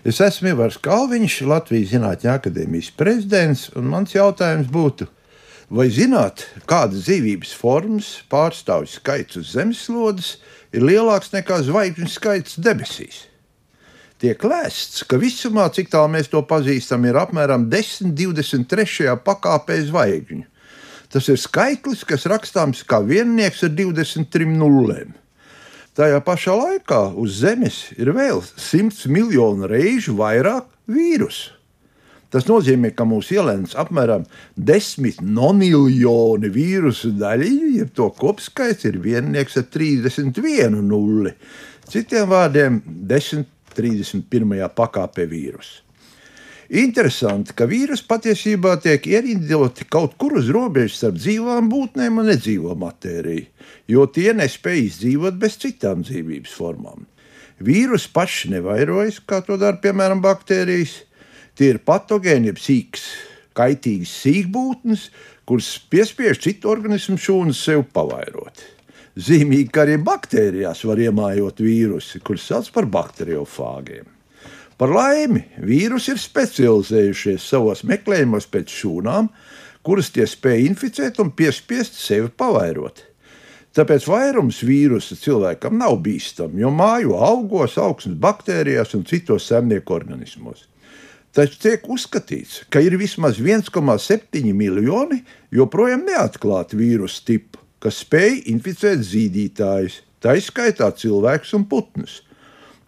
Es esmu Ivars Kalniņš, Latvijas Zinātņu akadēmijas prezidents, un mans jautājums būtu, vai zināt, kādas dzīvības formas pārstāvju skaits uz zemeslodes ir lielāks nekā zvaigžņu skaits debesīs? Tiek lēsts, ka visumā, cik tālu mēs to pazīstam, ir apmēram 10, 23. pakāpē zvaigžņu. Tas ir skaitlis, kas rakstāms kā viennieks ar 23 nulēm. Tajā pašā laikā uz Zemes ir vēl 100 miljonu reižu vairāk vīrusu. Tas nozīmē, ka mūsu ielēns apmēram 10 noniljoni vīrusu daļiņu, jeb to kopskaits ir viennieks ar 31 nulli. Citiem vārdiem, 10, 31. pakāpē vīrusu. Interesanti, ka vīrusi patiesībā tiek ierindoti kaut kur uz robežas starp dzīvām būtnēm un nedzīvo matēriju, jo tie nespēj izdzīvot bez citām dzīvības formām. Vīrusi paši nevairojas, kā to dara piemēram baktērijas. Tie ir patogēni, jeb sīks, kaitīgas sīkbūtnes, kuras piespiež citu organismu šūnas sev pavairot. Zīmīgi, ka arī baktērijās var iemājot vīrusi, kurus sauc par bakteriofāgiem. Par laimi, vīrusi ir specializējušies savos meklējumos pēc šūnām, kuras tie spēj inficēt un piespiest sevi pavairot. Tāpēc vairums vīrusu cilvēkam nav bīstami, jo māju augos, augsnes baktērijās un citos zemnieku organismos. Taču tiek uzskatīts, ka ir vismaz 1,7 miljoni joprojām neatklāti vīrusu tipu, kas spēj inficēt zīdītājus, tā izskaitā cilvēkus un putnus.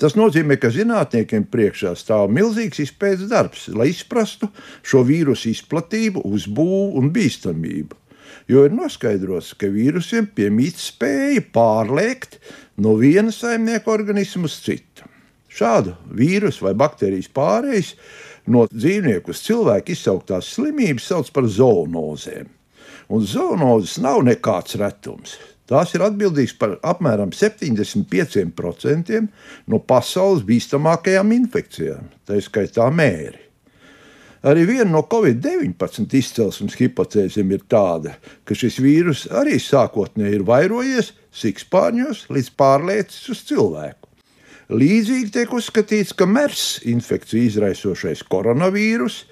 Tas nozīmē, ka zinātniekiem priekšā stāv milzīgs izpētes darbs, lai izprastu šo vīrusu izplatību, uzbūvi un bīstamību. Jo ir noskaidrots, ka vīrusiem piemīt spēja pārliekt no viena saimnieka organisma uz citu. Šādu vīrusu vai baktērijas pārējais no dzīvnieku uz cilvēku izsauktās slimības sauc par zoonozēm. Un zoonozes nav nekāds retums. Tās ir atbildīgas par apmēram 75% no pasaules bīstamākajām infekcijām, tā skaitā mēri. Arī viena no Covid-19 izcelsmes hipotēzēm ir tāda, ka šis vīrus arī sākotnēji ir vairojies sikspārņos līdz pārliecis uz cilvēku. Līdzīgi tiek uzskatīts, ka MERS infekciju izraisošais koronavīrus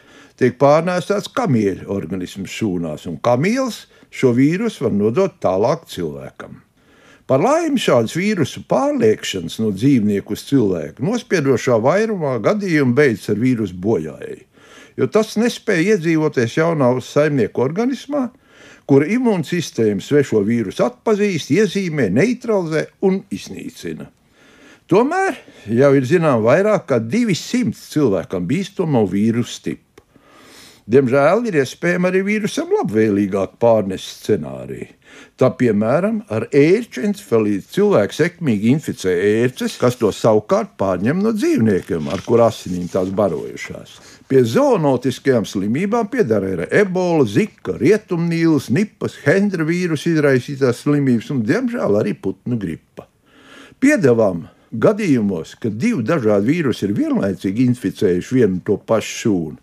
tiek pārnēsāts kamieļu organismu šūnās, un kamieļs šo vīrusu var nodot tālāk cilvēkam. Par laimi šādas vīrusu pārliekšanas no dzīvnieku uz cilvēku nospiedošā vairumā gadījumu beidzas ar vīrusu bojājēju, jo tas nespēja iedzīvoties jaunā saimnieku organismā, kura imūnsistēma svešo vīrusu atpazīst, iezīmē, neutralizē un iznīcina. Tomēr jau ir zināms vairāk kā 200 cilvēkam bīstamo vīrusu tipu. Diemžēl ir iespējama arī vīrusam labvēlīgāka pārneses scenārija. Tā piemēram, ar ērču encefalītu cilvēks sekmīgi inficē ērces, kas to savukārt pārņem no dzīvniekiem, ar kuriem asinīm tās barojušās. Pie zoonotiskajām slimībām piedara arī ebola, zika, rietumnīlas, nipas, hendra vīrusu izraisītās slimības un, diemžēl, arī putnu gripa. Piedāvām gadījumos, kad divi dažādi vīrusi ir vienlaicīgi inficējuši vienu to pašu šūnu,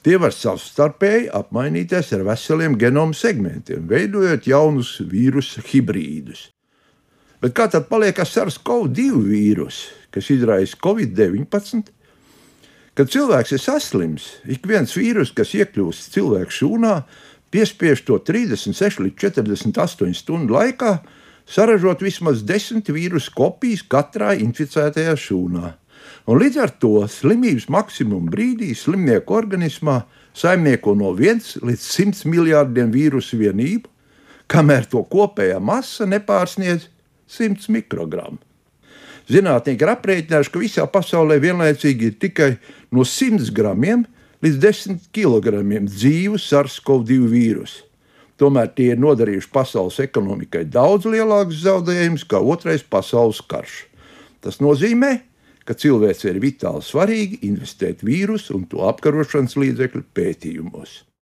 Tie var savstarpēji apmainīties ar veseliem genomu segmentiem, veidojot jaunus vīrusu hibrīdus. Bet kā tad paliek ar SARS-CoV-2 vīrusu, kas izraisa Covid-19? Kad cilvēks ir saslims, ik viens vīrus, kas iekļūst cilvēka šūnā, piespiež to 36 līdz 48 stundu laikā saražot vismaz 10 vīrusu kopijas katrā inficētajā šūnā. Un līdz ar to slimības maksimuma brīdī slimnieku organismā saimnieko no 1 līdz 100 miljardiem vīrusu vienību, kamēr to kopējā masa nepārsniedz 100 mikrogramu. Zinātnieki ir aprēķinājuši, ka visā pasaulē vienlaicīgi ir tikai no 100 gramiem līdz 10 kilogramiem dzīvu SARS-CoV-2 vīrusu. Tomēr tie ir nodarījuši pasaules ekonomikai daudz lielākus zaudējumus nekā Otrais pasaules karš. Tas nozīmē, ka cilvēks ir vitāli svarīgi investēt vīrusu un to apkarošanas līdzekļu pētījumos.